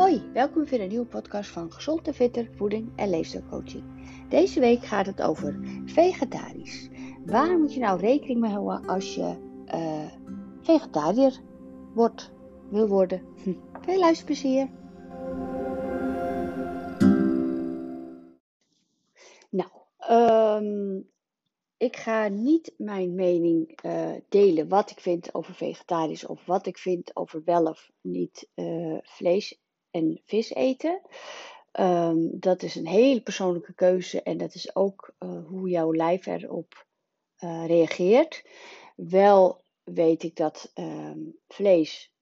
Hoi, welkom weer een nieuwe podcast van Gezond en Fitter Voeding en Leefstijlcoaching. Deze week gaat het over vegetarisch. Waar moet je nou rekening mee houden als je uh, vegetariër wordt, wil worden? Hm. Veel luisterplezier! Nou, um, ik ga niet mijn mening uh, delen wat ik vind over vegetarisch of wat ik vind over wel of niet uh, vlees en vis eten. Um, dat is een hele persoonlijke keuze en dat is ook uh, hoe jouw lijf erop reageert. Wel weet ik dat um, vlees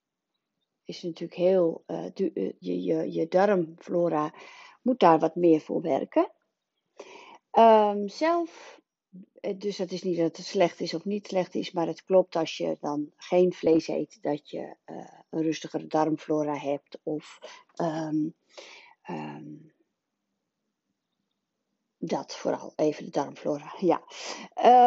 is natuurlijk heel, je, je, je darmflora moet daar wat meer voor werken. Um, zelf eh, dus dat is niet dat het slecht is of niet slecht is, maar het klopt als je dan geen vlees eet, dat je uh, een rustigere darmflora hebt of um, um, dat vooral, even de darmflora. Ja.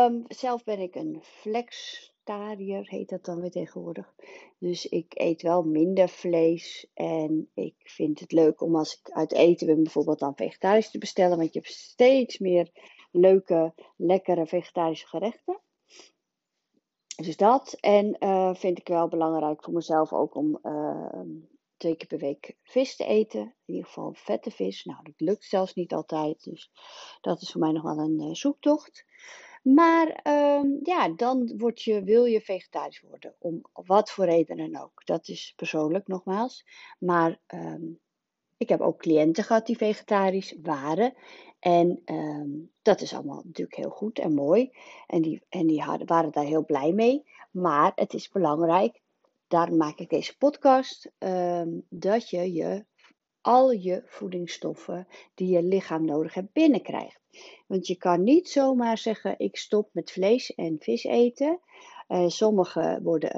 Um, zelf ben ik een flextariër, heet dat dan weer tegenwoordig. Dus ik eet wel minder vlees en ik vind het leuk om als ik uit eten ben bijvoorbeeld dan vegetarisch te bestellen, want je hebt steeds meer leuke, lekkere vegetarische gerechten. Dus dat. En uh, vind ik wel belangrijk voor mezelf ook om uh, twee keer per week vis te eten. In ieder geval vette vis. Nou, dat lukt zelfs niet altijd. Dus dat is voor mij nog wel een uh, zoektocht. Maar uh, ja, dan word je, wil je vegetarisch worden. Om wat voor redenen ook. Dat is persoonlijk nogmaals. Maar um, ik heb ook cliënten gehad die vegetarisch waren. En um, dat is allemaal natuurlijk heel goed en mooi. En die, en die hadden, waren daar heel blij mee. Maar het is belangrijk, daarom maak ik deze podcast, um, dat je, je al je voedingsstoffen die je lichaam nodig hebt binnenkrijgt. Want je kan niet zomaar zeggen: ik stop met vlees en vis eten. Uh, sommige worden,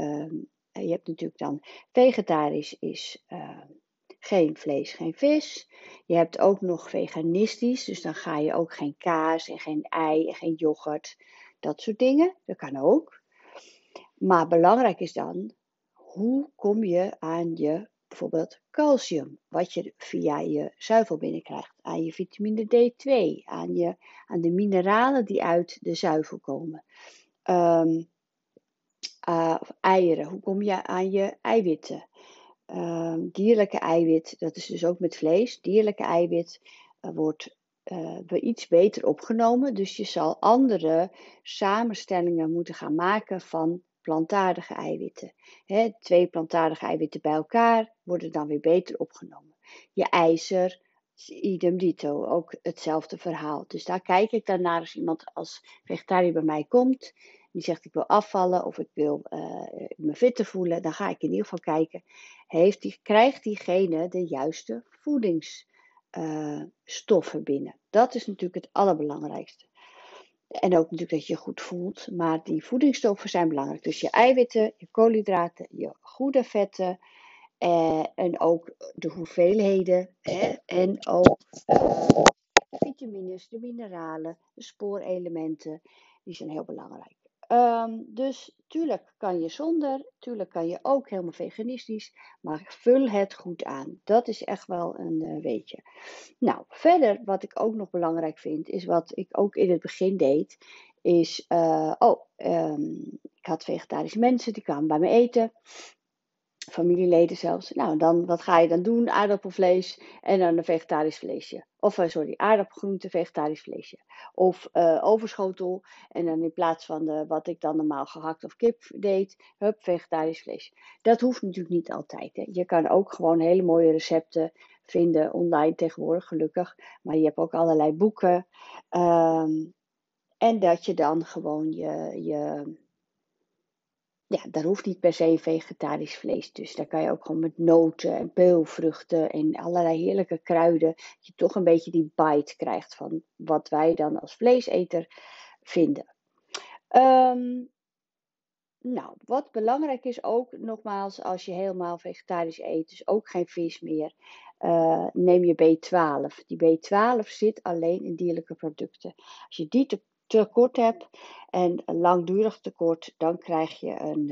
uh, je hebt natuurlijk dan vegetarisch is. Geen vlees, geen vis. Je hebt ook nog veganistisch, dus dan ga je ook geen kaas en geen ei en geen yoghurt. Dat soort dingen, dat kan ook. Maar belangrijk is dan, hoe kom je aan je bijvoorbeeld calcium, wat je via je zuivel binnenkrijgt, aan je vitamine D2, aan, je, aan de mineralen die uit de zuivel komen. Um, uh, eieren, hoe kom je aan je eiwitten? Uh, dierlijke eiwit, dat is dus ook met vlees, dierlijke eiwit uh, wordt uh, iets beter opgenomen. Dus je zal andere samenstellingen moeten gaan maken van plantaardige eiwitten. Twee plantaardige eiwitten bij elkaar worden dan weer beter opgenomen. Je ijzer, idem dito, ook hetzelfde verhaal. Dus daar kijk ik dan naar als iemand als vegetariër bij mij komt die zegt ik wil afvallen of ik wil uh, me fitter voelen, dan ga ik in ieder geval kijken, heeft die, krijgt diegene de juiste voedingsstoffen uh, binnen? Dat is natuurlijk het allerbelangrijkste. En ook natuurlijk dat je je goed voelt, maar die voedingsstoffen zijn belangrijk. Dus je eiwitten, je koolhydraten, je goede vetten eh, en ook de hoeveelheden en ook uh, vitamines, de mineralen, de spoorelementen, die zijn heel belangrijk. Um, dus tuurlijk kan je zonder, tuurlijk kan je ook helemaal veganistisch, maar vul het goed aan. Dat is echt wel een uh, weetje. Nou, verder wat ik ook nog belangrijk vind, is wat ik ook in het begin deed, is, uh, oh, um, ik had vegetarische mensen, die kwamen bij me eten familieleden zelfs. Nou, dan, wat ga je dan doen? Aardappelvlees en dan een vegetarisch vleesje. Of, uh, sorry, aardappelgroente, vegetarisch vleesje. Of uh, overschotel en dan in plaats van de, wat ik dan normaal gehakt of kip deed, hup, vegetarisch vleesje. Dat hoeft natuurlijk niet altijd. Hè. Je kan ook gewoon hele mooie recepten vinden online tegenwoordig, gelukkig. Maar je hebt ook allerlei boeken. Um, en dat je dan gewoon je, je ja, daar hoeft niet per se vegetarisch vlees Dus Daar kan je ook gewoon met noten en peulvruchten en allerlei heerlijke kruiden. Dat je toch een beetje die bite krijgt van wat wij dan als vleeseter vinden. Um, nou, wat belangrijk is ook, nogmaals, als je helemaal vegetarisch eet, dus ook geen vis meer, uh, neem je B12. Die B12 zit alleen in dierlijke producten. Als je die te tekort hebt en een langdurig tekort, dan krijg je een,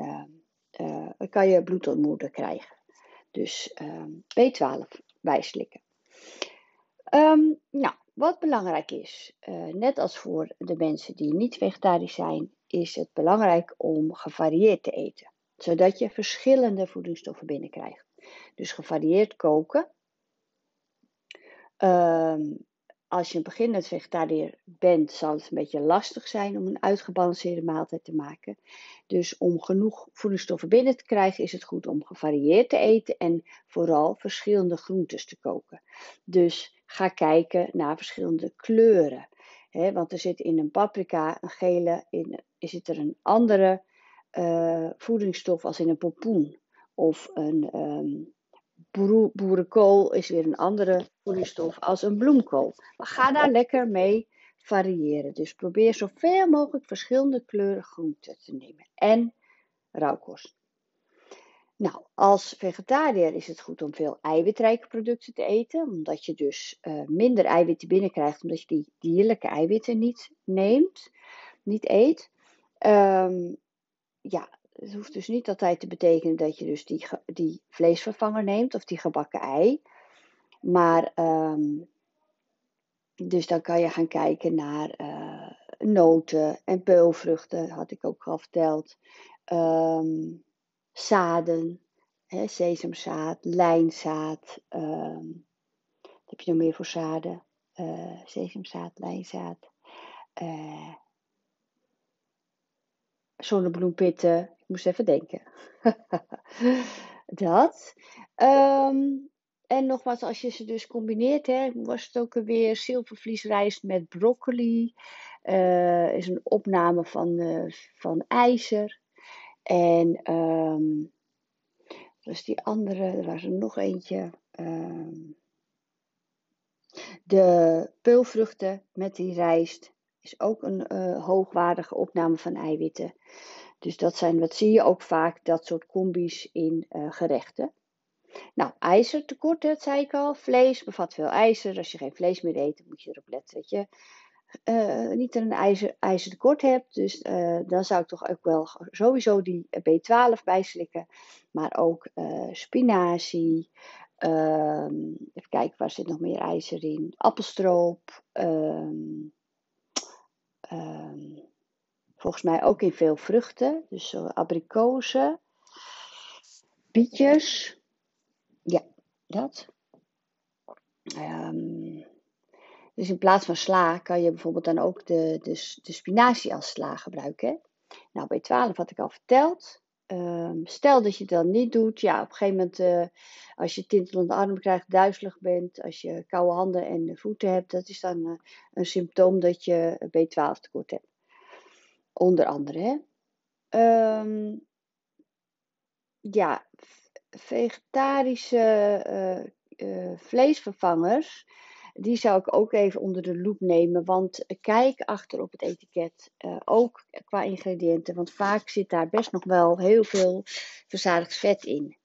uh, uh, kan je bloedontmoede krijgen. Dus uh, B12. bijslikken. Um, nou, wat belangrijk is, net als voor de mensen die niet vegetarisch zijn, is het belangrijk om gevarieerd te eten, zodat je verschillende voedingsstoffen binnenkrijgt. Dus gevarieerd koken. Um, als je een beginnend vegetariër bent, zal het een beetje lastig zijn om een uitgebalanceerde maaltijd te maken. Dus om genoeg voedingsstoffen binnen te krijgen, is het goed om gevarieerd te eten en vooral verschillende groentes te koken. Dus ga kijken naar verschillende kleuren. want er zit in een paprika, een gele, in, zit er een andere uh, voedingsstof als in een pompoen. Of een um, boerenkool is weer een andere voedingsstof als een bloemkool. Maar ga daar lekker mee variëren. Dus probeer zoveel mogelijk verschillende kleuren groenten te nemen. En rauwkost. Nou, als vegetariër is het goed om veel eiwitrijke producten te eten, omdat je dus uh, minder eiwitten binnenkrijgt, omdat je die dierlijke eiwitten niet neemt, niet eet. Um, ja, het hoeft dus niet altijd te betekenen dat je dus die, die vleesvervanger neemt of die gebakken ei. Maar um, dus dan kan je gaan kijken naar uh, noten en peulvruchten, had ik ook al verteld. Um, zaden, hè, sesamzaad, lijnzaad. Um, wat heb je nog meer voor zaden? Uh, sesamzaad, lijnzaad. Uh, zonnebloempitten. Ik moest even denken. dat. Um, en nogmaals, als je ze dus combineert, hè, was het ook weer zilvervliesrijst met broccoli. Uh, is een opname van, uh, van ijzer. En um, was die andere, er was er nog eentje. Um, de peulvruchten met die rijst is ook een uh, hoogwaardige opname van eiwitten. Dus dat zijn, wat zie je ook vaak, dat soort combi's in uh, gerechten. Nou, ijzertekort, dat zei ik al. Vlees bevat veel ijzer. Als je geen vlees meer eet, moet je erop letten dat je uh, niet een ijzer, ijzertekort hebt. Dus dan zou ik toch ook wel sowieso die B12 bijslikken. Maar ook spinazie. Ehm, even kijken, waar zit nog meer ijzer in? Appelstroop. Um, um, volgens mij ook in veel vruchten. Dus abrikozen. Bietjes. Ja, dat. Um, dus in plaats van sla kan je bijvoorbeeld dan ook de, de, de spinazie als sla gebruiken. Nou, bij 12 had ik al verteld. Um, stel dat je het dan niet doet, ja, op een gegeven moment, uh, als je tintelende armen krijgt, duizelig bent, als je koude handen en voeten hebt, dat is dan uh, een symptoom dat je B12 tekort hebt. Onder andere, hè. Um, ja, vegetarische uh, vleesvervangers die zou ik ook even onder de loep nemen. Want kijk achter op het etiket, uh, ook qua ingrediënten. Want vaak zit daar best nog wel heel veel verzadigd vet in.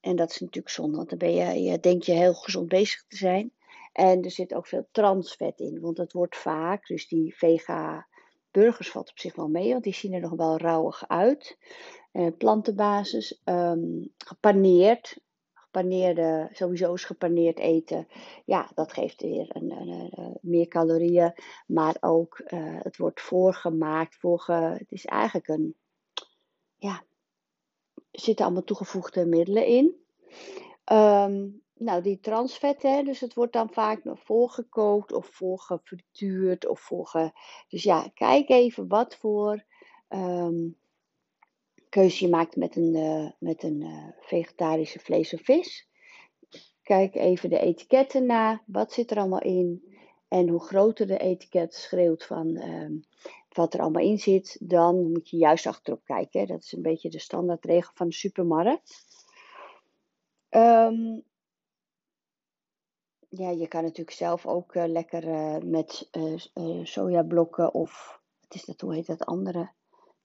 En dat is natuurlijk zonde, want dan ben je, denk je heel gezond bezig te zijn. En er zit ook veel transvet in, want dat wordt vaak, dus die vega burgers valt op zich wel mee, want die zien er nog wel rauwig uit. Uh, plantenbasis, um, gepaneerd, gepaneerde, sowieso is gepaneerd eten, ja, dat geeft weer een, een, meer calorieën. Maar ook, uh, het wordt voorgemaakt, voorge, het is eigenlijk een, ja, er zitten allemaal toegevoegde middelen in. Um, nou, die transvetten, dus het wordt dan vaak nog voorgekookt of voorgefrituurd of voorge... Dus ja, kijk even wat voor um, keuze je maakt met een, uh, met een uh, vegetarische vlees of vis. Kijk even de etiketten na. Wat zit er allemaal in? En hoe groter de etiket schreeuwt van uh, wat er allemaal in zit, dan moet je juist achterop kijken. Dat is een beetje de standaardregel van de supermarkt. Um, ja, je kan natuurlijk zelf ook uh, lekker met sojablokken of, wat is dat, hoe heet dat andere?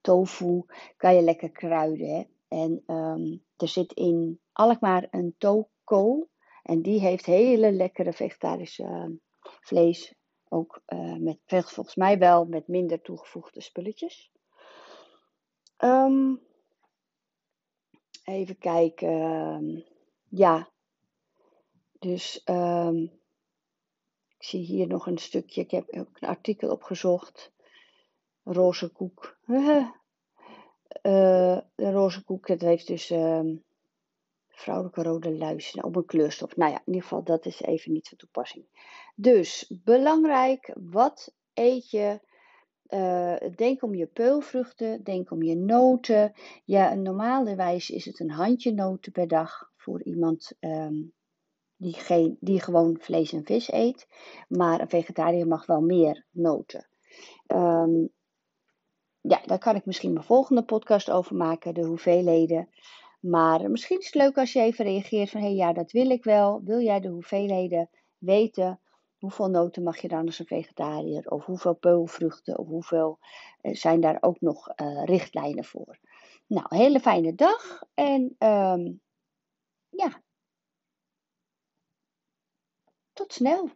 Tofu kan je lekker kruiden. Hè? En um, er zit in Alkmaar een toko. En die heeft hele lekkere vegetarische uh, vlees. Ook uh, met, volgens mij wel met minder toegevoegde spulletjes. Um, even kijken. ja. Dus ehm, ik zie hier nog een stukje. Ik heb ook een artikel opgezocht. Roze koek. uh, de roze koek, dat heeft dus ehm, vrouwelijke rode luis op een kleurstof. Nou ja, in ieder geval, dat is even niet van toepassing. Dus belangrijk, wat eet je? Uh, denk om je peulvruchten, denk om je noten. Ja, een normale wijze is het een handje noten per dag voor iemand um, die, geen, die gewoon vlees en vis eet. Maar een vegetariër mag wel meer noten. Um, ja, daar kan ik misschien mijn volgende podcast over maken, de hoeveelheden. Maar misschien is het leuk als je even reageert van hé hey, ja, dat wil ik wel. Wil jij de hoeveelheden weten? Hoeveel noten mag je dan als een vegetariër? Of hoeveel peulvruchten? Of hoeveel uh, zijn daar ook nog uh, richtlijnen voor? Nou, hele fijne dag en um, ja, tot snel.